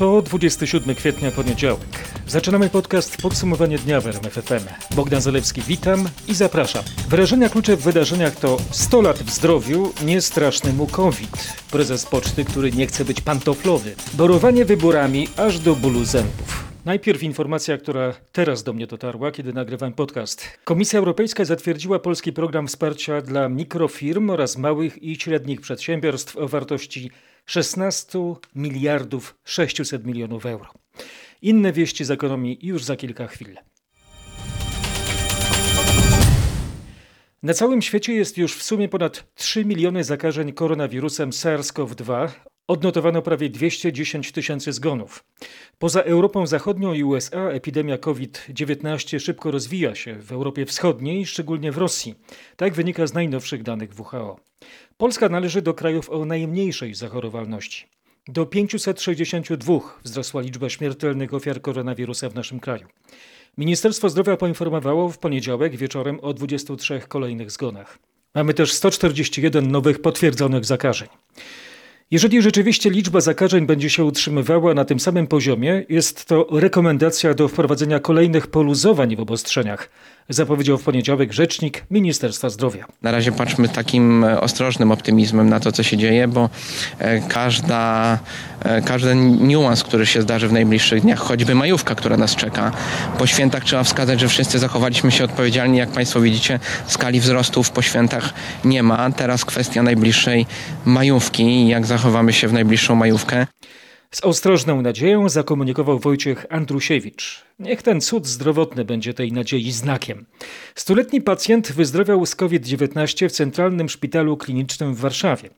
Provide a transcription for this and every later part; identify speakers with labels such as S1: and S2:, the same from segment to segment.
S1: To 27 kwietnia, poniedziałek. Zaczynamy podcast Podsumowanie dnia w RMFFM. Bogdan Zalewski, witam i zapraszam. Wyrażenia klucze w wydarzeniach to 100 lat w zdrowiu, nie straszny mu COVID. Prezes poczty, który nie chce być pantoflowy. Borowanie wyborami aż do bólu zębów. Najpierw informacja, która teraz do mnie dotarła, kiedy nagrywam podcast. Komisja Europejska zatwierdziła polski program wsparcia dla mikrofirm oraz małych i średnich przedsiębiorstw o wartości 16 miliardów 600 milionów euro. Inne wieści z ekonomii już za kilka chwil. Na całym świecie jest już w sumie ponad 3 miliony zakażeń koronawirusem SARS-CoV-2. Odnotowano prawie 210 tysięcy zgonów. Poza Europą Zachodnią i USA epidemia COVID-19 szybko rozwija się w Europie Wschodniej, szczególnie w Rosji. Tak wynika z najnowszych danych WHO. Polska należy do krajów o najmniejszej zachorowalności. Do 562 wzrosła liczba śmiertelnych ofiar koronawirusa w naszym kraju. Ministerstwo Zdrowia poinformowało w poniedziałek wieczorem o 23 kolejnych zgonach. Mamy też 141 nowych potwierdzonych zakażeń. Jeżeli rzeczywiście liczba zakażeń będzie się utrzymywała na tym samym poziomie, jest to rekomendacja do wprowadzenia kolejnych poluzowań w obostrzeniach, zapowiedział w poniedziałek rzecznik Ministerstwa Zdrowia.
S2: Na razie patrzmy takim e, ostrożnym optymizmem na to, co się dzieje, bo e, każda, e, każdy niuans, który się zdarzy w najbliższych dniach, choćby majówka, która nas czeka. Po świętach trzeba wskazać, że wszyscy zachowaliśmy się odpowiedzialnie. Jak Państwo widzicie, skali wzrostów po świętach nie ma. Teraz kwestia najbliższej majówki, jak zachowamy się w najbliższą majówkę.
S1: Z ostrożną nadzieją zakomunikował Wojciech Andrusiewicz. Niech ten cud zdrowotny będzie tej nadziei znakiem. Stuletni pacjent wyzdrowiał z COVID-19 w Centralnym Szpitalu Klinicznym w Warszawie.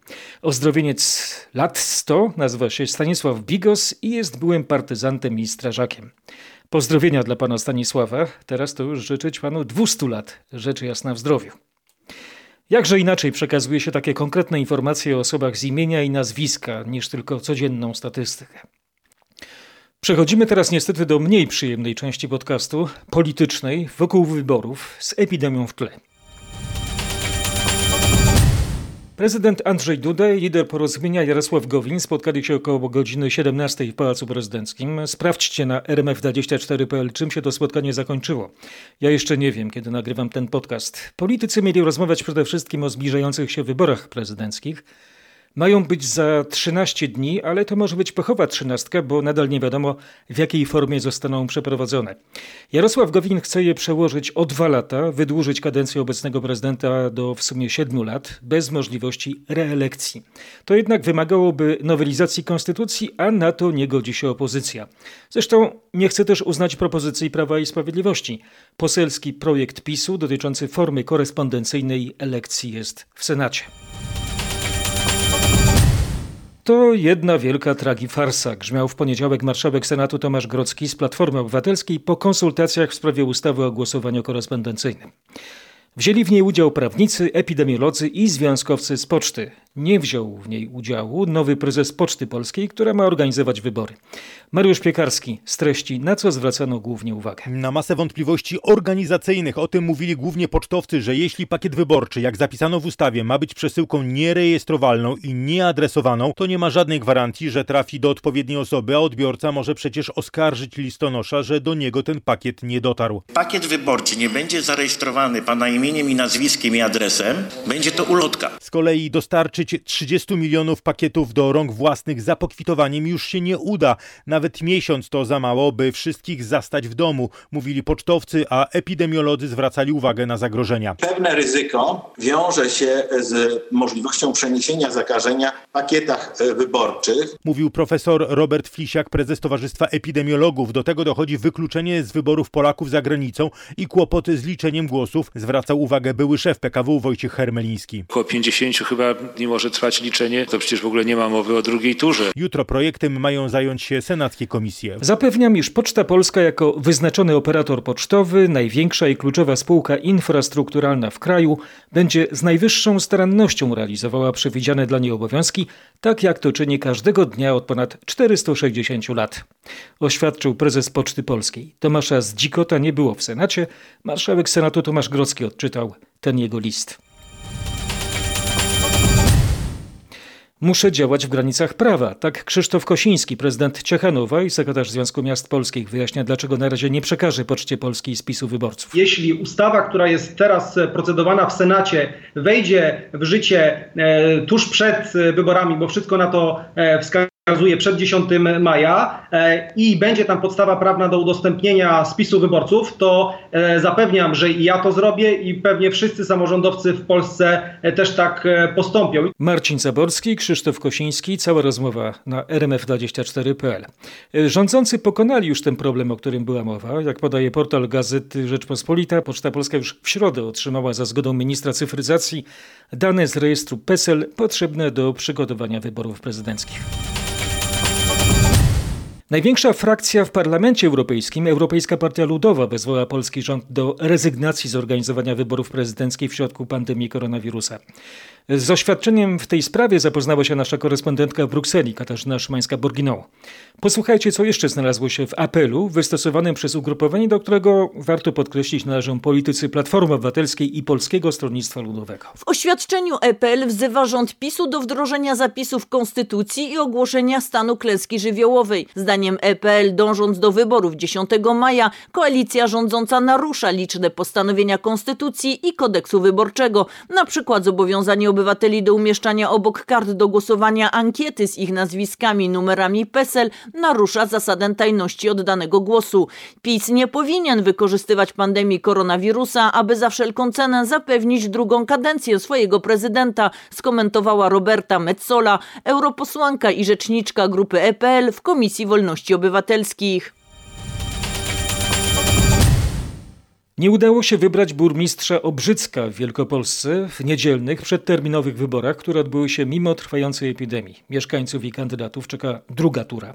S1: Ozdrowieniec lat 100 nazywa się Stanisław Bigos i jest byłym partyzantem i strażakiem. Pozdrowienia dla pana Stanisława. Teraz to już życzyć panu 200 lat. Rzecz jasna w zdrowiu. Jakże inaczej przekazuje się takie konkretne informacje o osobach z imienia i nazwiska niż tylko codzienną statystykę. Przechodzimy teraz niestety do mniej przyjemnej części podcastu, politycznej, wokół wyborów, z epidemią w tle. Prezydent Andrzej Duda i lider porozumienia Jarosław Gowin spotkali się około godziny 17 w Pałacu Prezydenckim. Sprawdźcie na rmf24.pl, czym się to spotkanie zakończyło. Ja jeszcze nie wiem, kiedy nagrywam ten podcast. Politycy mieli rozmawiać przede wszystkim o zbliżających się wyborach prezydenckich. Mają być za 13 dni, ale to może być pechowa trzynastka, bo nadal nie wiadomo, w jakiej formie zostaną przeprowadzone. Jarosław Gowin chce je przełożyć o dwa lata, wydłużyć kadencję obecnego prezydenta do w sumie siedmiu lat, bez możliwości reelekcji. To jednak wymagałoby nowelizacji konstytucji, a na to nie godzi się opozycja. Zresztą nie chce też uznać propozycji Prawa i Sprawiedliwości. Poselski projekt PiSu dotyczący formy korespondencyjnej elekcji jest w Senacie. To jedna wielka tragifarsa, grzmiał w poniedziałek marszałek Senatu Tomasz Grocki z Platformy Obywatelskiej po konsultacjach w sprawie ustawy o głosowaniu korespondencyjnym. Wzięli w niej udział prawnicy, epidemiolodzy i związkowcy z poczty. Nie wziął w niej udziału nowy prezes Poczty Polskiej, która ma organizować wybory. Mariusz Piekarski z treści, na co zwracano głównie uwagę.
S3: Na masę wątpliwości organizacyjnych. O tym mówili głównie pocztowcy, że jeśli pakiet wyborczy, jak zapisano w ustawie, ma być przesyłką nierejestrowalną i nieadresowaną, to nie ma żadnej gwarancji, że trafi do odpowiedniej osoby, a odbiorca może przecież oskarżyć listonosza, że do niego ten pakiet nie dotarł.
S4: Pakiet wyborczy nie będzie zarejestrowany pana imieniem i nazwiskiem i adresem, będzie to ulotka.
S3: Z kolei dostarczyć 30 milionów pakietów do rąk własnych za pokwitowaniem już się nie uda. Nawet miesiąc to za mało, by wszystkich zastać w domu, mówili pocztowcy, a epidemiolodzy zwracali uwagę na zagrożenia.
S5: Pewne ryzyko wiąże się z możliwością przeniesienia zakażenia w pakietach e, wyborczych.
S3: Mówił profesor Robert Flisiak, prezes Towarzystwa Epidemiologów. Do tego dochodzi wykluczenie z wyborów Polaków za granicą i kłopoty z liczeniem głosów, zwracał uwagę były szef PKW Wojciech Hermeliński.
S6: Około 50 chyba, nie może trwać liczenie, to przecież w ogóle nie ma mowy o drugiej turze.
S3: Jutro projektem mają zająć się senackie komisje.
S1: Zapewniam, iż Poczta Polska jako wyznaczony operator pocztowy, największa i kluczowa spółka infrastrukturalna w kraju, będzie z najwyższą starannością realizowała przewidziane dla niej obowiązki, tak jak to czyni każdego dnia od ponad 460 lat. Oświadczył prezes Poczty Polskiej. Tomasza Zdzikota nie było w Senacie. Marszałek Senatu Tomasz Grodzki odczytał ten jego list. Muszę działać w granicach prawa. Tak Krzysztof Kosiński, prezydent Ciechanowa i sekretarz Związku Miast Polskich wyjaśnia, dlaczego na razie nie przekaże Poczcie Polskiej spisu wyborców.
S7: Jeśli ustawa, która jest teraz procedowana w Senacie, wejdzie w życie e, tuż przed wyborami, bo wszystko na to e, wskazuje, wskazuje przed 10 maja e, i będzie tam podstawa prawna do udostępnienia spisu wyborców, to e, zapewniam, że i ja to zrobię i pewnie wszyscy samorządowcy w Polsce e, też tak postąpią.
S1: Marcin Zaborski, Krzysztof Kosiński, cała rozmowa na rmf24.pl. Rządzący pokonali już ten problem, o którym była mowa. Jak podaje portal Gazety Rzeczpospolita, Poczta Polska już w środę otrzymała za zgodą ministra cyfryzacji dane z rejestru PESEL potrzebne do przygotowania wyborów prezydenckich. Największa frakcja w Parlamencie Europejskim, Europejska Partia Ludowa, wezwała polski rząd do rezygnacji z organizowania wyborów prezydenckich w środku pandemii koronawirusa. Z oświadczeniem w tej sprawie zapoznała się nasza korespondentka w Brukseli, Katarzyna Szymańska-Borginą. Posłuchajcie, co jeszcze znalazło się w apelu wystosowanym przez ugrupowanie, do którego, warto podkreślić, należą politycy Platformy Obywatelskiej i Polskiego Stronnictwa Ludowego.
S8: W oświadczeniu EPL wzywa rząd PiSu do wdrożenia zapisów konstytucji i ogłoszenia stanu klęski żywiołowej. Zdaniem EPL, dążąc do wyborów 10 maja, koalicja rządząca narusza liczne postanowienia konstytucji i kodeksu wyborczego, na przykład zobowiązanie obywateli do umieszczania obok kart do głosowania ankiety z ich nazwiskami, numerami PESEL narusza zasadę tajności oddanego głosu. PiS nie powinien wykorzystywać pandemii koronawirusa, aby za wszelką cenę zapewnić drugą kadencję swojego prezydenta, skomentowała Roberta Metzola, europosłanka i rzeczniczka grupy EPL w Komisji Wolności Obywatelskich.
S1: Nie udało się wybrać burmistrza Obrzycka w Wielkopolsce w niedzielnych, przedterminowych wyborach, które odbyły się mimo trwającej epidemii. Mieszkańców i kandydatów czeka druga tura.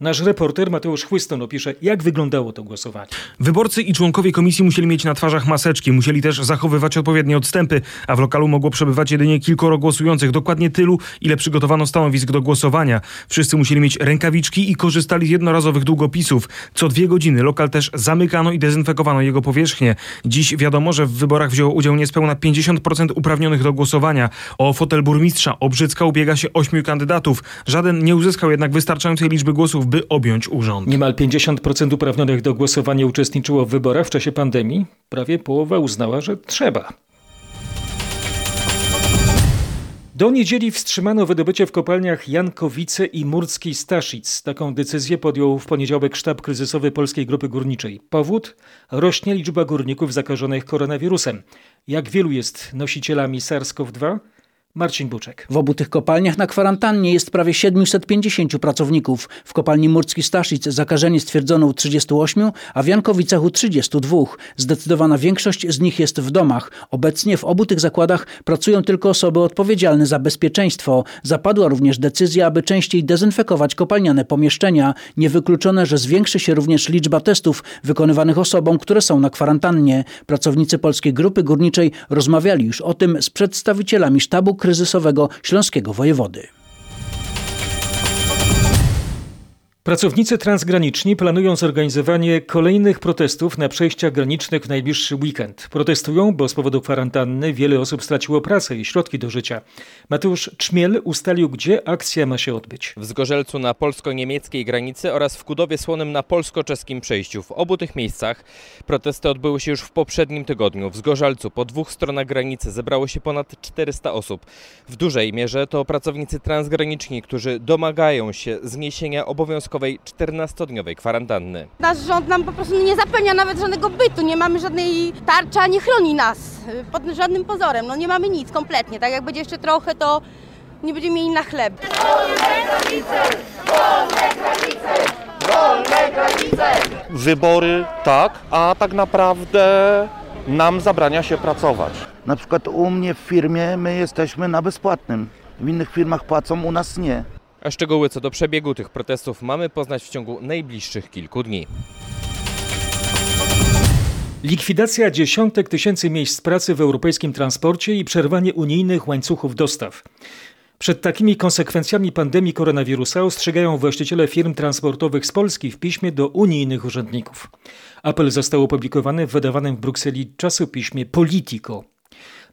S1: Nasz reporter Mateusz Chłyston opisze, jak wyglądało to głosowanie.
S9: Wyborcy i członkowie komisji musieli mieć na twarzach maseczki, musieli też zachowywać odpowiednie odstępy, a w lokalu mogło przebywać jedynie kilkoro głosujących, dokładnie tylu, ile przygotowano stanowisk do głosowania. Wszyscy musieli mieć rękawiczki i korzystali z jednorazowych długopisów. Co dwie godziny lokal też zamykano i dezynfekowano jego powierzchnię. Dziś wiadomo, że w wyborach wzięło udział niespełna 50% uprawnionych do głosowania. O fotel burmistrza Obrzycka ubiega się ośmiu kandydatów. Żaden nie uzyskał jednak wystarczającej liczby głosów, by objąć urząd.
S1: Niemal 50% uprawnionych do głosowania uczestniczyło w wyborach w czasie pandemii. Prawie połowa uznała, że trzeba. Do niedzieli wstrzymano wydobycie w kopalniach Jankowice i Murski Staszic. Taką decyzję podjął w poniedziałek sztab kryzysowy Polskiej Grupy Górniczej. Powód? Rośnie liczba górników zakażonych koronawirusem. Jak wielu jest nosicielami SARS-CoV-2? Marcin Buczek.
S10: W obu tych kopalniach na kwarantannie jest prawie 750 pracowników. W kopalni Murski Staszic zakażenie stwierdzono u 38, a w Jankowicach u 32. Zdecydowana większość z nich jest w domach. Obecnie w obu tych zakładach pracują tylko osoby odpowiedzialne za bezpieczeństwo. Zapadła również decyzja, aby częściej dezynfekować kopalniane pomieszczenia. Niewykluczone, że zwiększy się również liczba testów wykonywanych osobom, które są na kwarantannie. Pracownicy Polskiej Grupy Górniczej rozmawiali już o tym z przedstawicielami sztabu kryzysowego śląskiego wojewody.
S1: Pracownicy transgraniczni planują zorganizowanie kolejnych protestów na przejściach granicznych w najbliższy weekend. Protestują, bo z powodu kwarantanny wiele osób straciło pracę i środki do życia. Mateusz Czmiel ustalił, gdzie akcja ma się odbyć.
S11: W Zgorzelcu na polsko-niemieckiej granicy oraz w Kudowie Słonym na polsko-czeskim przejściu. W obu tych miejscach protesty odbyły się już w poprzednim tygodniu. W Zgorzelcu po dwóch stronach granicy zebrało się ponad 400 osób. W dużej mierze to pracownicy transgraniczni, którzy domagają się zniesienia obowiązkowych 14-dniowej kwarantanny.
S12: Nasz rząd nam po prostu nie zapewnia nawet żadnego bytu, nie mamy żadnej tarczy, nie chroni nas y, pod żadnym pozorem, no nie mamy nic kompletnie, tak jak będzie jeszcze trochę, to nie będziemy mieli na chleb. Wolne granice!
S13: Wolne granice! Wolne granice! Wybory tak, a tak naprawdę nam zabrania się pracować.
S14: Na przykład u mnie w firmie my jesteśmy na bezpłatnym W innych firmach płacą, u nas nie.
S11: A szczegóły co do przebiegu tych protestów mamy poznać w ciągu najbliższych kilku dni.
S1: Likwidacja dziesiątek tysięcy miejsc pracy w europejskim transporcie i przerwanie unijnych łańcuchów dostaw. Przed takimi konsekwencjami pandemii koronawirusa ostrzegają właściciele firm transportowych z Polski w piśmie do unijnych urzędników. Apel został opublikowany w wydawanym w Brukseli czasopiśmie Politico.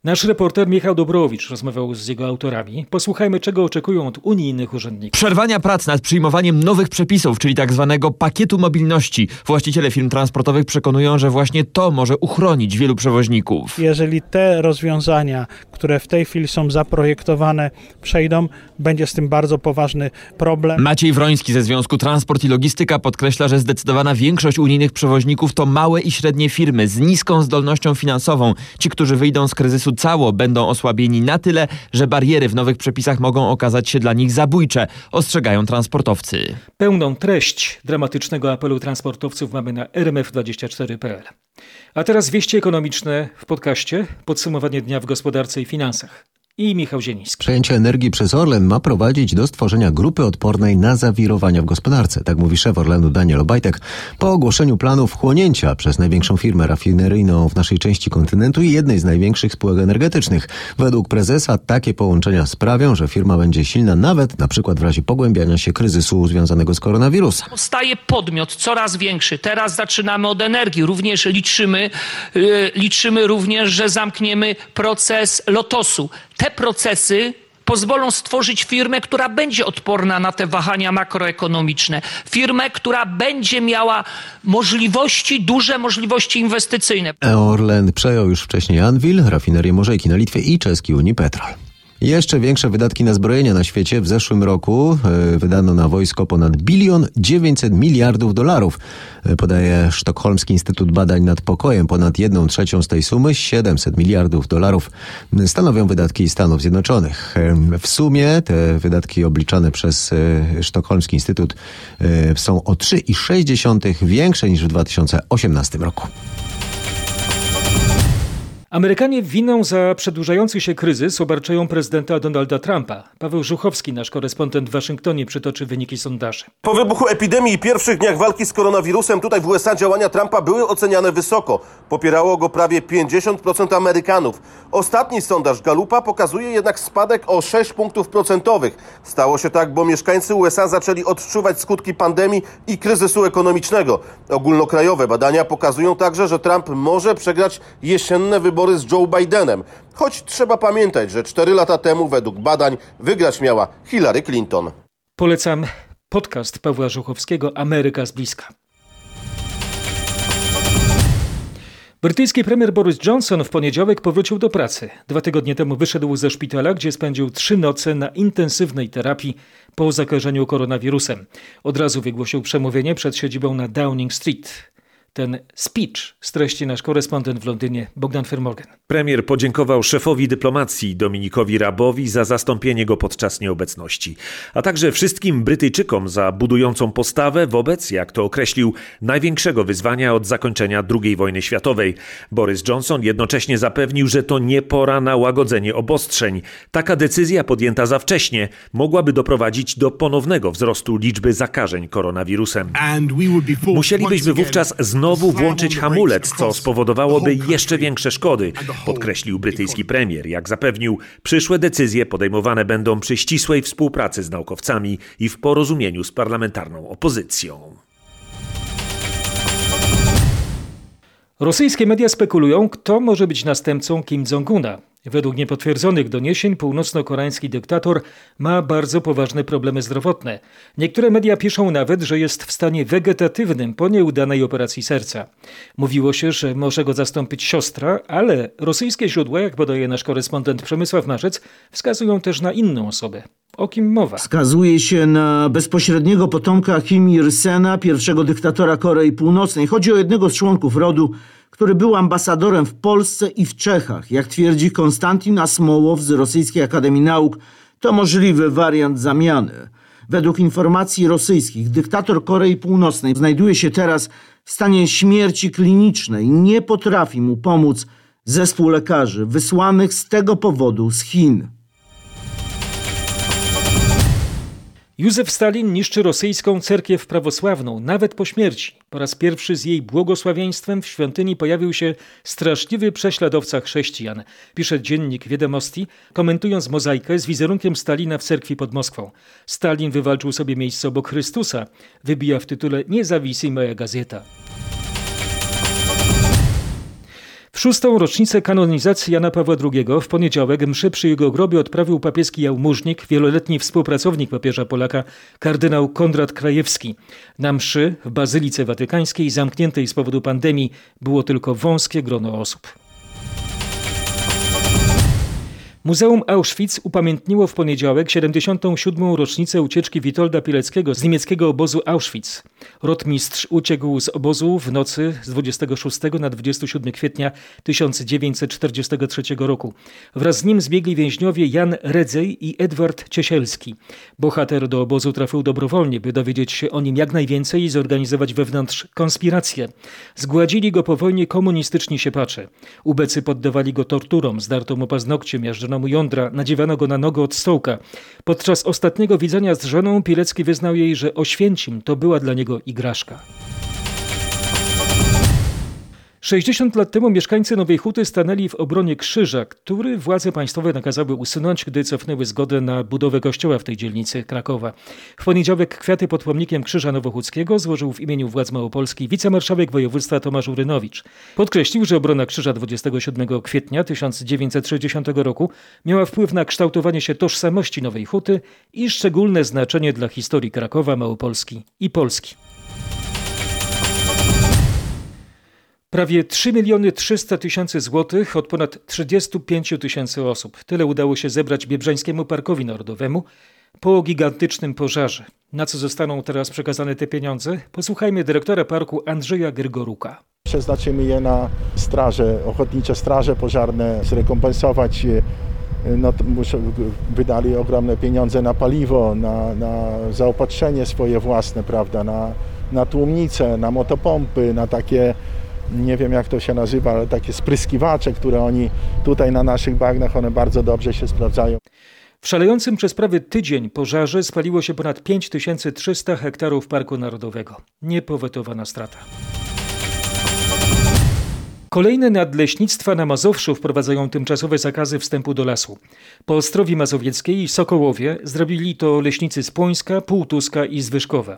S1: Nasz reporter Michał Dobrowicz rozmawiał z jego autorami. Posłuchajmy, czego oczekują od unijnych urzędników.
S15: Przerwania prac nad przyjmowaniem nowych przepisów, czyli tak zwanego pakietu mobilności. Właściciele firm transportowych przekonują, że właśnie to może uchronić wielu przewoźników.
S16: Jeżeli te rozwiązania, które w tej chwili są zaprojektowane, przejdą, będzie z tym bardzo poważny problem.
S15: Maciej Wroński ze Związku Transport i Logistyka podkreśla, że zdecydowana większość unijnych przewoźników to małe i średnie firmy z niską zdolnością finansową. Ci, którzy wyjdą z kryzysu cało będą osłabieni na tyle, że bariery w nowych przepisach mogą okazać się dla nich zabójcze, ostrzegają transportowcy.
S1: Pełną treść dramatycznego apelu transportowców mamy na rmf24.pl. A teraz wieści ekonomiczne w podcaście Podsumowanie dnia w gospodarce i finansach i Michał Zieliński.
S17: Przejęcie energii przez Orlen ma prowadzić do stworzenia grupy odpornej na zawirowania w gospodarce. Tak mówi szef Orlenu Daniel Obajtek po ogłoszeniu planów chłonięcia przez największą firmę rafineryjną w naszej części kontynentu i jednej z największych spółek energetycznych. Według prezesa takie połączenia sprawią, że firma będzie silna nawet na przykład w razie pogłębiania się kryzysu związanego z koronawirusem.
S18: Staje podmiot coraz większy. Teraz zaczynamy od energii. Również liczymy, yy, liczymy również, że zamkniemy proces lotosu te procesy pozwolą stworzyć firmę, która będzie odporna na te wahania makroekonomiczne. Firmę, która będzie miała możliwości, duże możliwości inwestycyjne.
S17: Orlen przejął już wcześniej Anvil, rafinerię Morzejki na Litwie i czeski Unipetrol. Jeszcze większe wydatki na zbrojenia na świecie. W zeszłym roku e, wydano na wojsko ponad bilion 900 miliardów dolarów. E, podaje Sztokholmski Instytut Badań nad Pokojem. Ponad jedną trzecią z tej sumy, 700 miliardów dolarów, stanowią wydatki Stanów Zjednoczonych. E, w sumie te wydatki obliczane przez Sztokholmski Instytut są o 3,6 większe niż w 2018 roku.
S1: Amerykanie winą za przedłużający się kryzys obarczają prezydenta Donalda Trumpa. Paweł Żuchowski, nasz korespondent w Waszyngtonie, przytoczy wyniki sondaży.
S19: Po wybuchu epidemii i pierwszych dniach walki z koronawirusem tutaj w USA działania Trumpa były oceniane wysoko. Popierało go prawie 50% Amerykanów. Ostatni sondaż Galupa pokazuje jednak spadek o 6 punktów procentowych. Stało się tak, bo mieszkańcy USA zaczęli odczuwać skutki pandemii i kryzysu ekonomicznego. Ogólnokrajowe badania pokazują także, że Trump może przegrać jesienne wybory wybory z Joe Bidenem. Choć trzeba pamiętać, że 4 lata temu według badań wygrać miała Hillary Clinton.
S1: Polecam podcast Pawła Żuchowskiego Ameryka z bliska. Brytyjski premier Boris Johnson w poniedziałek powrócił do pracy. Dwa tygodnie temu wyszedł ze szpitala, gdzie spędził trzy noce na intensywnej terapii po zakażeniu koronawirusem. Od razu wygłosił przemówienie przed siedzibą na Downing Street. Ten speech streści nasz korespondent w Londynie Bogdan Fermorgan.
S20: Premier podziękował szefowi dyplomacji Dominikowi Rabowi za zastąpienie go podczas nieobecności, a także wszystkim Brytyjczykom za budującą postawę wobec, jak to określił, największego wyzwania od zakończenia II wojny światowej. Boris Johnson jednocześnie zapewnił, że to nie pora na łagodzenie obostrzeń. Taka decyzja podjęta za wcześnie mogłaby doprowadzić do ponownego wzrostu liczby zakażeń koronawirusem. Musielibyśmy wówczas znowu znowu włączyć hamulec, co spowodowałoby jeszcze większe szkody, podkreślił brytyjski premier. Jak zapewnił, przyszłe decyzje podejmowane będą przy ścisłej współpracy z naukowcami i w porozumieniu z parlamentarną opozycją.
S1: Rosyjskie media spekulują, kto może być następcą Kim Jong-una. Według niepotwierdzonych doniesień północno-koreański dyktator ma bardzo poważne problemy zdrowotne. Niektóre media piszą nawet, że jest w stanie wegetatywnym po nieudanej operacji serca. Mówiło się, że może go zastąpić siostra, ale rosyjskie źródła, jak podaje nasz korespondent Przemysław Marzec, wskazują też na inną osobę. O kim mowa?
S21: Wskazuje się na bezpośredniego potomka Kim Il-sena, pierwszego dyktatora Korei Północnej. Chodzi o jednego z członków rodu, który był ambasadorem w Polsce i w Czechach. Jak twierdzi Konstantin Asmołow z Rosyjskiej Akademii Nauk, to możliwy wariant zamiany. Według informacji rosyjskich, dyktator Korei Północnej znajduje się teraz w stanie śmierci klinicznej. Nie potrafi mu pomóc zespół lekarzy wysłanych z tego powodu z Chin.
S1: Józef Stalin niszczy rosyjską cerkiew prawosławną, nawet po śmierci. Po raz pierwszy z jej błogosławieństwem w świątyni pojawił się straszliwy prześladowca chrześcijan, pisze dziennik Wiadomości, komentując mozaikę z wizerunkiem Stalina w cerkwi pod Moskwą. Stalin wywalczył sobie miejsce obok Chrystusa, wybija w tytule Niezawisimoja Gazeta. Szóstą rocznicę kanonizacji Jana Pawła II w poniedziałek mszy przy jego grobie odprawił papieski jałmużnik, wieloletni współpracownik papieża Polaka, kardynał Konrad Krajewski. Na mszy w Bazylice Watykańskiej, zamkniętej z powodu pandemii, było tylko wąskie grono osób. Muzeum Auschwitz upamiętniło w poniedziałek 77. rocznicę ucieczki Witolda Pileckiego z niemieckiego obozu Auschwitz. Rotmistrz uciekł z obozu w nocy z 26 na 27 kwietnia 1943 roku. Wraz z nim zbiegli więźniowie Jan Redzej i Edward Ciesielski. Bohater do obozu trafił dobrowolnie, by dowiedzieć się o nim jak najwięcej i zorganizować wewnątrz konspirację. Zgładzili go po wojnie komunistyczni siepacze. Ubecy poddawali go torturom, zdarto mu paznokcie, miażdżono mu jądra, nadziewano go na nogę od stołka. Podczas ostatniego widzenia z żoną Pilecki wyznał jej, że Oświęcim to była dla niego igraszka. 60 lat temu mieszkańcy Nowej Huty stanęli w obronie krzyża, który władze państwowe nakazały usunąć, gdy cofnęły zgodę na budowę kościoła w tej dzielnicy Krakowa. W poniedziałek kwiaty pod pomnikiem Krzyża Nowochódzkiego złożył w imieniu władz Małopolski wicemarszałek województwa Tomasz Urynowicz. Podkreślił, że obrona krzyża 27 kwietnia 1960 roku miała wpływ na kształtowanie się tożsamości Nowej Huty i szczególne znaczenie dla historii Krakowa, Małopolski i Polski. Prawie 3 miliony 300 tysięcy złotych od ponad 35 tysięcy osób. Tyle udało się zebrać Biebrzańskiemu Parkowi Narodowemu po gigantycznym pożarze. Na co zostaną teraz przekazane te pieniądze? Posłuchajmy dyrektora parku Andrzeja Grygoruka.
S22: Przeznaczymy je na straże, ochotnicze straże pożarne, zrekompensować no, muszą, wydali ogromne pieniądze na paliwo, na, na zaopatrzenie swoje własne, prawda, na, na tłumnice, na motopompy, na takie nie wiem jak to się nazywa, ale takie spryskiwacze, które oni tutaj na naszych bagnach, one bardzo dobrze się sprawdzają.
S1: W szalejącym przez prawie tydzień pożarze spaliło się ponad 5300 hektarów Parku Narodowego. Niepowetowana strata. Kolejne nadleśnictwa na Mazowszu wprowadzają tymczasowe zakazy wstępu do lasu. Po Ostrowi Mazowieckiej i Sokołowie zrobili to leśnicy z Płońska, Półtuska i Zwyżkowa.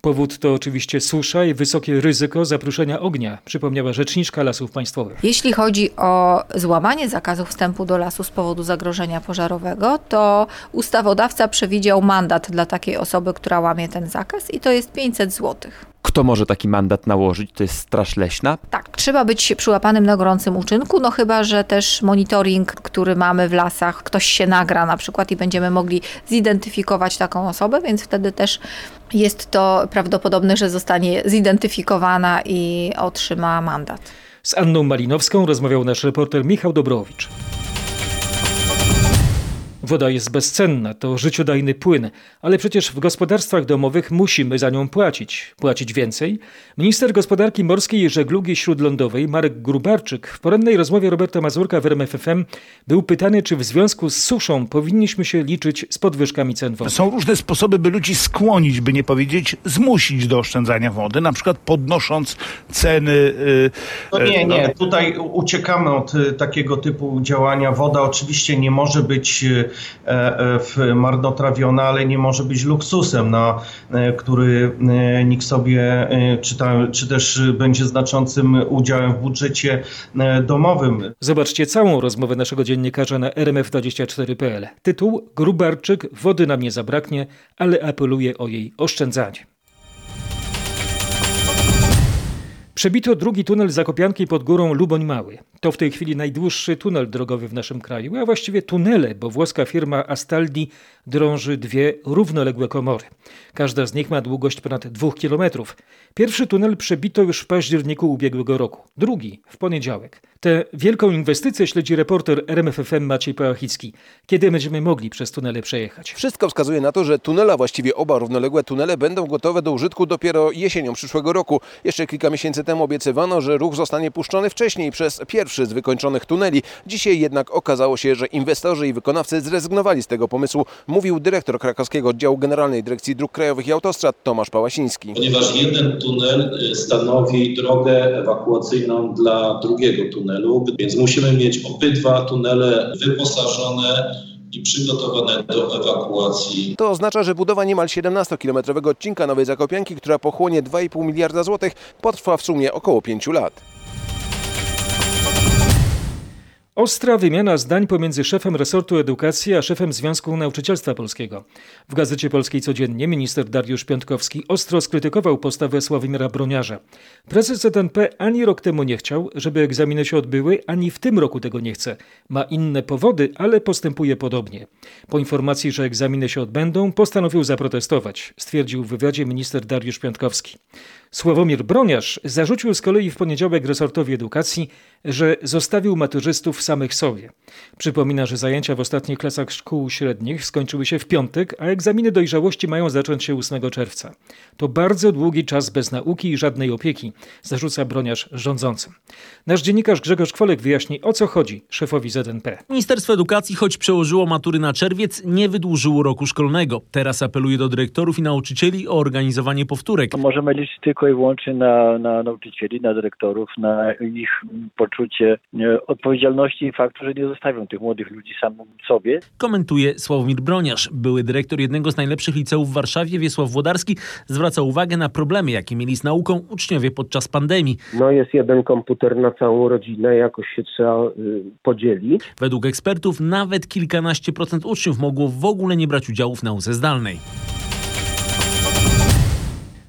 S1: Powód to oczywiście susza i wysokie ryzyko zapruszenia ognia, przypomniała rzeczniczka Lasów Państwowych.
S23: Jeśli chodzi o złamanie zakazu wstępu do lasu z powodu zagrożenia pożarowego, to ustawodawca przewidział mandat dla takiej osoby, która łamie ten zakaz i to jest 500 złotych.
S24: Kto może taki mandat nałożyć? To jest Straż Leśna?
S23: Tak, trzeba być przyłapanym na gorącym uczynku, no chyba, że też monitoring, który mamy w lasach, ktoś się nagra na przykład i będziemy mogli zidentyfikować taką osobę, więc wtedy też jest to prawdopodobne, że zostanie zidentyfikowana i otrzyma mandat.
S1: Z Anną Malinowską rozmawiał nasz reporter Michał Dobrowicz. Woda jest bezcenna, to życiodajny płyn, ale przecież w gospodarstwach domowych musimy za nią płacić. Płacić więcej? Minister Gospodarki Morskiej i Żeglugi Śródlądowej Marek Grubarczyk w porannej rozmowie Roberta Mazurka w RMFFM był pytany, czy w związku z suszą powinniśmy się liczyć z podwyżkami cen wody.
S25: Są różne sposoby, by ludzi skłonić, by nie powiedzieć zmusić do oszczędzania wody, na przykład podnosząc ceny. Yy,
S7: no nie, nie, tutaj uciekamy od takiego typu działania. Woda oczywiście nie może być marnotrawiona, ale nie może być luksusem, na który nikt sobie, czy, ta, czy też będzie znaczącym udziałem w budżecie domowym.
S1: Zobaczcie całą rozmowę naszego dziennikarza na rmf24.pl. Tytuł Grubarczyk, wody nam nie zabraknie, ale apeluje o jej oszczędzanie. Przebito drugi tunel Zakopianki pod górą Luboń Mały. To w tej chwili najdłuższy tunel drogowy w naszym kraju, a właściwie tunele, bo włoska firma Astaldi drąży dwie równoległe komory. Każda z nich ma długość ponad dwóch kilometrów. Pierwszy tunel przebito już w październiku ubiegłego roku, drugi w poniedziałek. Tę wielką inwestycję śledzi reporter RMFFM Maciej Pałachicki. Kiedy będziemy mogli przez tunele przejechać?
S26: Wszystko wskazuje na to, że tunele, właściwie oba równoległe tunele będą gotowe do użytku dopiero jesienią przyszłego roku. Jeszcze kilka miesięcy temu obiecywano, że ruch zostanie puszczony wcześniej przez pierwszy z wykończonych tuneli. Dzisiaj jednak okazało się, że inwestorzy i wykonawcy zrezygnowali z tego pomysłu, mówił dyrektor krakowskiego oddziału Generalnej Dyrekcji Dróg Krajowych i Autostrad Tomasz Pałasiński.
S27: Ponieważ jeden tunel y, stanowi drogę ewakuacyjną dla drugiego tunelu, więc musimy mieć obydwa tunele wyposażone i przygotowane do ewakuacji.
S26: To oznacza, że budowa niemal 17-kilometrowego odcinka Nowej Zakopianki, która pochłonie 2,5 miliarda złotych, potrwa w sumie około 5 lat.
S1: Ostra wymiana zdań pomiędzy szefem resortu edukacji a szefem Związku Nauczycielstwa Polskiego. W Gazecie Polskiej Codziennie minister Dariusz Piątkowski ostro skrytykował postawę Sławomira Broniarza. Prezes ZNP ani rok temu nie chciał, żeby egzaminy się odbyły, ani w tym roku tego nie chce. Ma inne powody, ale postępuje podobnie. Po informacji, że egzaminy się odbędą, postanowił zaprotestować, stwierdził w wywiadzie minister Dariusz Piątkowski. Sławomir Broniarz zarzucił z kolei w poniedziałek resortowi edukacji, że zostawił maturzystów samych sobie. Przypomina, że zajęcia w ostatnich klasach szkół średnich skończyły się w piątek, a egzaminy dojrzałości mają zacząć się 8 czerwca. To bardzo długi czas bez nauki i żadnej opieki, zarzuca Broniarz rządzącym. Nasz dziennikarz Grzegorz Kwolek wyjaśni, o co chodzi szefowi ZNP.
S28: Ministerstwo Edukacji, choć przełożyło matury na czerwiec, nie wydłużyło roku szkolnego. Teraz apeluje do dyrektorów i nauczycieli o organizowanie powtórek.
S29: Możemy liczyć tylko i wyłącznie na, na nauczycieli, na dyrektorów, na ich poczucie e, odpowiedzialności i faktu, że nie zostawią tych młodych ludzi samym sobie.
S28: Komentuje Sławomir Broniarz. Były dyrektor jednego z najlepszych liceów w Warszawie, Wiesław Włodarski, zwraca uwagę na problemy, jakie mieli z nauką uczniowie podczas pandemii.
S30: No jest jeden komputer na całą rodzinę, jakoś się trzeba y, podzielić.
S28: Według ekspertów nawet kilkanaście procent uczniów mogło w ogóle nie brać udziału w nauce zdalnej.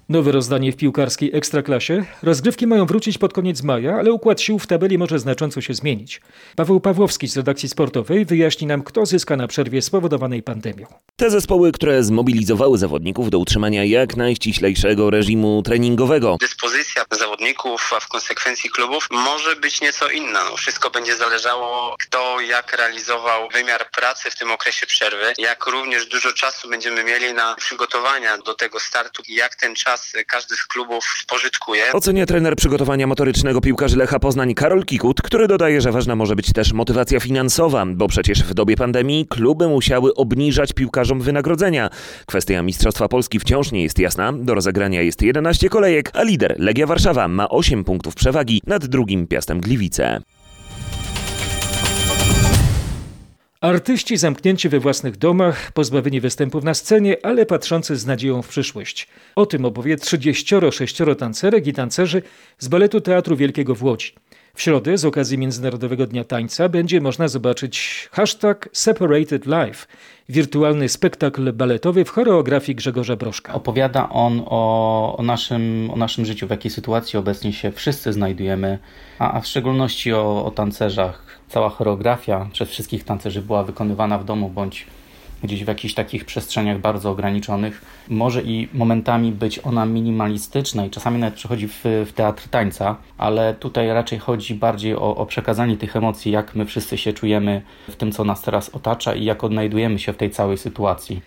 S1: Nowe rozdanie w piłkarskiej ekstraklasie. Rozgrywki mają wrócić pod koniec maja, ale układ sił w tabeli może znacząco się zmienić. Paweł Pawłowski z redakcji sportowej wyjaśni nam, kto zyska na przerwie spowodowanej pandemią.
S31: Te zespoły, które zmobilizowały zawodników do utrzymania jak najściślejszego reżimu treningowego.
S32: Dyspozycja zawodników, a w konsekwencji klubów może być nieco inna. No, wszystko będzie zależało, kto jak realizował wymiar pracy w tym okresie przerwy, jak również dużo czasu będziemy mieli na przygotowania do tego startu, jak ten czas każdy z klubów spożytkuje.
S31: Ocenia trener przygotowania motorycznego piłkarzy Lecha Poznań Karol Kikut, który dodaje, że ważna może być też motywacja finansowa, bo przecież w dobie pandemii kluby musiały obniżać piłkarzom wynagrodzenia. Kwestia Mistrzostwa Polski wciąż nie jest jasna. Do rozegrania jest 11 kolejek, a lider Legia Warszawa ma 8 punktów przewagi nad drugim Piastem Gliwice.
S1: Artyści zamknięci we własnych domach, pozbawieni występów na scenie, ale patrzący z nadzieją w przyszłość. O tym opowie 36 tancerek i tancerzy z baletu Teatru Wielkiego w Łodzi. W środę z okazji Międzynarodowego Dnia Tańca będzie można zobaczyć hashtag Separated Life, wirtualny spektakl baletowy w choreografii Grzegorza Broszka.
S33: Opowiada on o, o, naszym, o naszym życiu, w jakiej sytuacji obecnie się wszyscy znajdujemy, a, a w szczególności o, o tancerzach. Cała choreografia przez wszystkich tancerzy była wykonywana w domu bądź gdzieś w jakichś takich przestrzeniach bardzo ograniczonych. Może i momentami być ona minimalistyczna i czasami nawet przechodzi w, w teatr tańca, ale tutaj raczej chodzi bardziej o, o przekazanie tych emocji, jak my wszyscy się czujemy w tym, co nas teraz otacza i jak odnajdujemy się w tej całej sytuacji.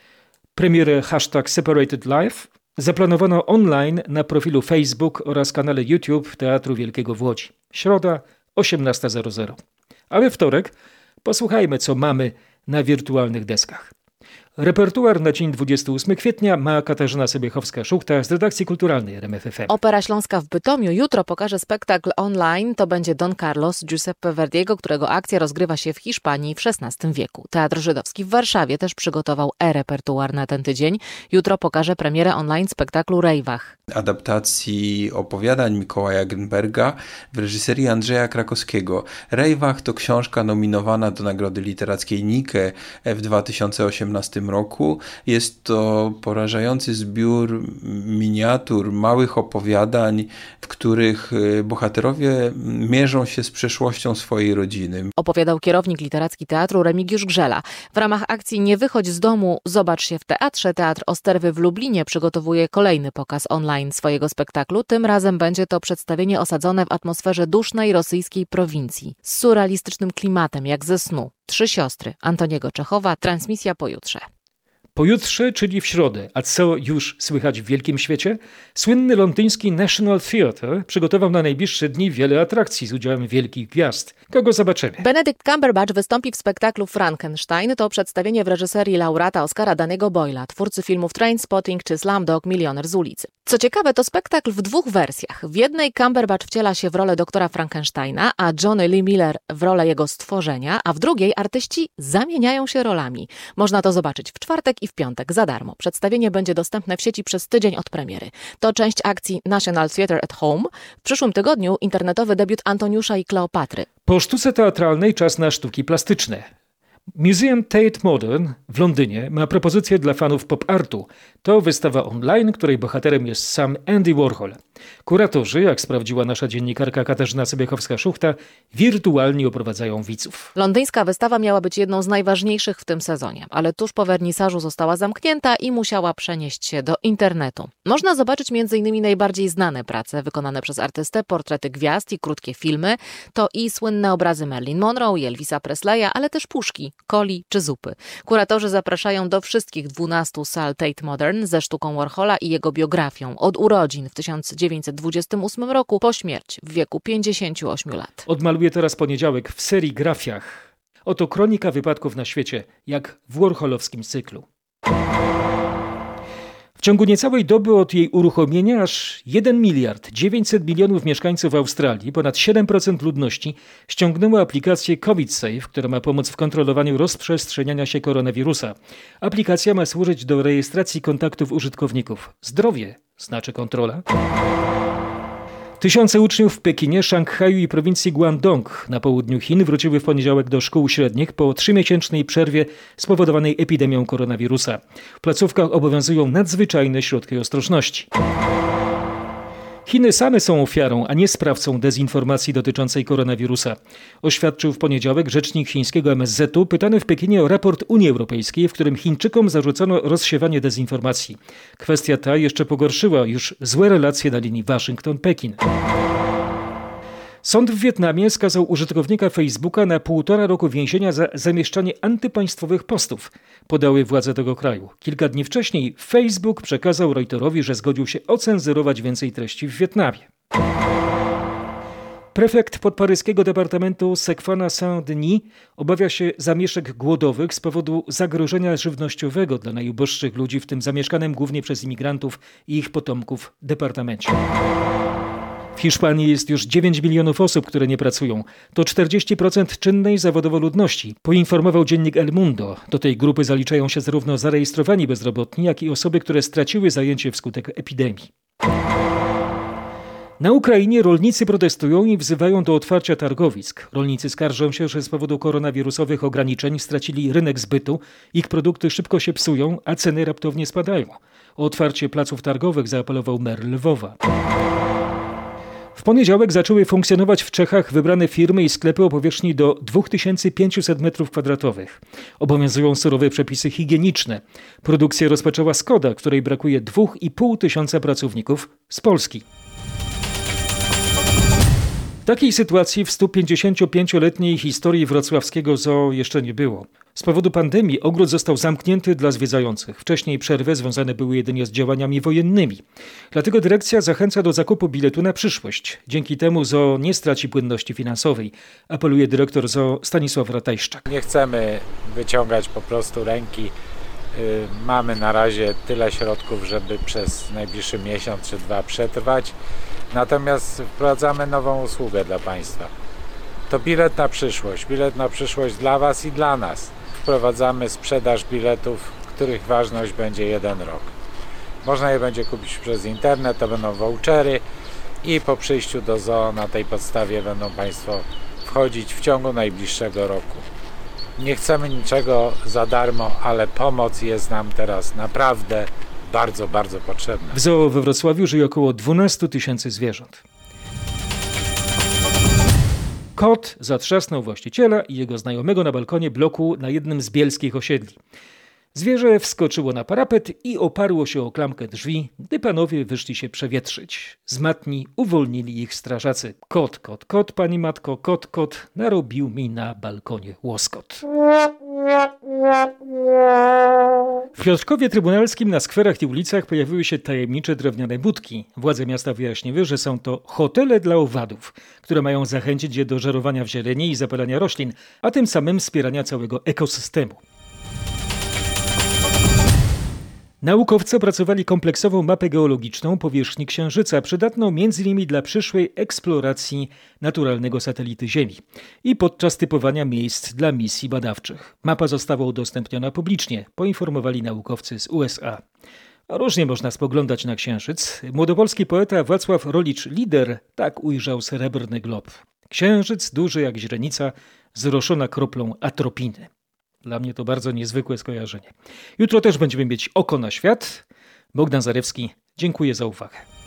S1: Premierę hashtag Separated Life zaplanowano online na profilu Facebook oraz kanale YouTube Teatru Wielkiego w Łodzi. Środa 18.00. A we wtorek posłuchajmy, co mamy na wirtualnych deskach. Repertuar na dzień 28 kwietnia ma Katarzyna Sobiechowska-Szuchta z redakcji kulturalnej RMFFM.
S34: Opera Śląska w Bytomiu jutro pokaże spektakl online. To będzie Don Carlos Giuseppe Verdiego, którego akcja rozgrywa się w Hiszpanii w XVI wieku. Teatr Żydowski w Warszawie też przygotował e-repertuar na ten tydzień. Jutro pokaże premierę online spektaklu Rejwach.
S35: Adaptacji opowiadań Mikołaja Genberga w reżyserii Andrzeja Krakowskiego. Rejwach to książka nominowana do Nagrody Literackiej Nike w 2018 roku. Jest to porażający zbiór miniatur, małych opowiadań, w których bohaterowie mierzą się z przeszłością swojej rodziny.
S34: Opowiadał kierownik literacki teatru Remigiusz Grzela. W ramach akcji Nie wychodź z domu, zobacz się w teatrze. Teatr Osterwy w Lublinie przygotowuje kolejny pokaz online swojego spektaklu. Tym razem będzie to przedstawienie osadzone w atmosferze dusznej rosyjskiej prowincji z surrealistycznym klimatem jak ze snu. Trzy siostry Antoniego Czechowa, transmisja pojutrze.
S1: Pojutrze, czyli w środę, a co już słychać w wielkim świecie? Słynny londyński National Theatre przygotował na najbliższe dni wiele atrakcji z udziałem wielkich gwiazd. Kogo zobaczymy?
S34: Benedict Cumberbatch wystąpi w spektaklu Frankenstein. To przedstawienie w reżyserii laureata Oscara Danego Boyla, twórcy filmów Trainspotting czy Slumdog Milioner z ulicy. Co ciekawe, to spektakl w dwóch wersjach. W jednej Cumberbatch wciela się w rolę doktora Frankensteina, a Johnny Lee Miller w rolę jego stworzenia, a w drugiej artyści zamieniają się rolami. Można to zobaczyć w czwartek i w piątek za darmo. Przedstawienie będzie dostępne w sieci przez tydzień od premiery. To część akcji National Theatre at Home. W przyszłym tygodniu internetowy debiut Antoniusza i Kleopatry.
S1: Po sztuce teatralnej czas na sztuki plastyczne. Museum Tate Modern w Londynie ma propozycję dla fanów pop artu. To wystawa online, której bohaterem jest sam Andy Warhol. Kuratorzy, jak sprawdziła nasza dziennikarka Katarzyna Sobiechowska-Szuchta, wirtualnie oprowadzają widzów.
S34: Londyńska wystawa miała być jedną z najważniejszych w tym sezonie, ale tuż po wernisażu została zamknięta i musiała przenieść się do internetu. Można zobaczyć m.in. najbardziej znane prace wykonane przez artystę, portrety gwiazd i krótkie filmy. To i słynne obrazy Marilyn Monroe i Elvisa Presleya, ale też puszki, coli czy zupy. Kuratorzy zapraszają do wszystkich 12 sal Tate Modern ze sztuką Warhola i jego biografią od urodzin w 1928 roku po śmierć w wieku 58 lat.
S1: Odmaluję teraz poniedziałek w serii Grafiach. Oto kronika wypadków na świecie, jak w Warholowskim cyklu. W ciągu niecałej doby od jej uruchomienia aż 1 miliard 900 milionów mieszkańców Australii, ponad 7% ludności, ściągnęło aplikację COVID Safe, która ma pomóc w kontrolowaniu rozprzestrzeniania się koronawirusa. Aplikacja ma służyć do rejestracji kontaktów użytkowników. Zdrowie znaczy kontrola. Tysiące uczniów w Pekinie, Szanghaju i prowincji Guangdong na południu Chin wróciły w poniedziałek do szkół średnich po trzymiesięcznej przerwie spowodowanej epidemią koronawirusa. W placówkach obowiązują nadzwyczajne środki ostrożności. Chiny same są ofiarą, a nie sprawcą dezinformacji dotyczącej koronawirusa. Oświadczył w poniedziałek rzecznik chińskiego MSZ-u pytany w Pekinie o raport Unii Europejskiej, w którym Chińczykom zarzucono rozsiewanie dezinformacji. Kwestia ta jeszcze pogorszyła już złe relacje na linii Waszyngton-Pekin. Sąd w Wietnamie skazał użytkownika Facebooka na półtora roku więzienia za zamieszczanie antypaństwowych postów, podały władze tego kraju. Kilka dni wcześniej Facebook przekazał Reutersowi, że zgodził się ocenzurować więcej treści w Wietnamie. Prefekt podparyskiego departamentu Sekwona Saint-Denis obawia się zamieszek głodowych z powodu zagrożenia żywnościowego dla najuboższych ludzi, w tym zamieszkanym głównie przez imigrantów i ich potomków departamencie. W Hiszpanii jest już 9 milionów osób, które nie pracują. To 40% czynnej zawodowo ludności, poinformował dziennik El Mundo. Do tej grupy zaliczają się zarówno zarejestrowani bezrobotni, jak i osoby, które straciły zajęcie wskutek epidemii. Na Ukrainie rolnicy protestują i wzywają do otwarcia targowisk. Rolnicy skarżą się, że z powodu koronawirusowych ograniczeń stracili rynek zbytu, ich produkty szybko się psują, a ceny raptownie spadają. O otwarcie placów targowych zaapelował mer Lwowa. W poniedziałek zaczęły funkcjonować w Czechach wybrane firmy i sklepy o powierzchni do 2500 m2. Obowiązują surowe przepisy higieniczne. Produkcję rozpoczęła Skoda, której brakuje 2,5 tysiąca pracowników z Polski. Takiej sytuacji w 155-letniej historii wrocławskiego zoo jeszcze nie było. Z powodu pandemii ogród został zamknięty dla zwiedzających. Wcześniej przerwy związane były jedynie z działaniami wojennymi. Dlatego dyrekcja zachęca do zakupu biletu na przyszłość. Dzięki temu zoo nie straci płynności finansowej, apeluje dyrektor zoo Stanisław Ratajszczak.
S36: Nie chcemy wyciągać po prostu ręki. Mamy na razie tyle środków, żeby przez najbliższy miesiąc czy dwa przetrwać. Natomiast wprowadzamy nową usługę dla Państwa. To bilet na przyszłość. Bilet na przyszłość dla Was i dla nas. Wprowadzamy sprzedaż biletów, których ważność będzie jeden rok. Można je będzie kupić przez internet, to będą vouchery i po przyjściu do zoo na tej podstawie będą Państwo wchodzić w ciągu najbliższego roku. Nie chcemy niczego za darmo, ale pomoc jest nam teraz naprawdę bardzo, bardzo potrzebna.
S1: W zoo we Wrocławiu żyje około 12 tysięcy zwierząt. Kot zatrzasnął właściciela i jego znajomego na balkonie bloku na jednym z bielskich osiedli. Zwierzę wskoczyło na parapet i oparło się o klamkę drzwi, gdy panowie wyszli się przewietrzyć. Z matni uwolnili ich strażacy. Kot, kot, kot, pani matko, kot, kot, narobił mi na balkonie łoskot. W Piotrkowie Trybunalskim na skwerach i ulicach pojawiły się tajemnicze drewniane budki. Władze miasta wyjaśniły, że są to hotele dla owadów, które mają zachęcić je do żerowania w zieleni i zapalania roślin, a tym samym wspierania całego ekosystemu. Naukowcy opracowali kompleksową mapę geologiczną powierzchni Księżyca, przydatną m.in. dla przyszłej eksploracji naturalnego satelity Ziemi i podczas typowania miejsc dla misji badawczych. Mapa została udostępniona publicznie, poinformowali naukowcy z USA. Różnie można spoglądać na Księżyc. Młodopolski poeta Wacław Rolicz-Lider tak ujrzał srebrny glob. Księżyc duży jak źrenica, zroszona kroplą atropiny. Dla mnie to bardzo niezwykłe skojarzenie. Jutro też będziemy mieć oko na świat. Bogdan Zarewski, dziękuję za uwagę.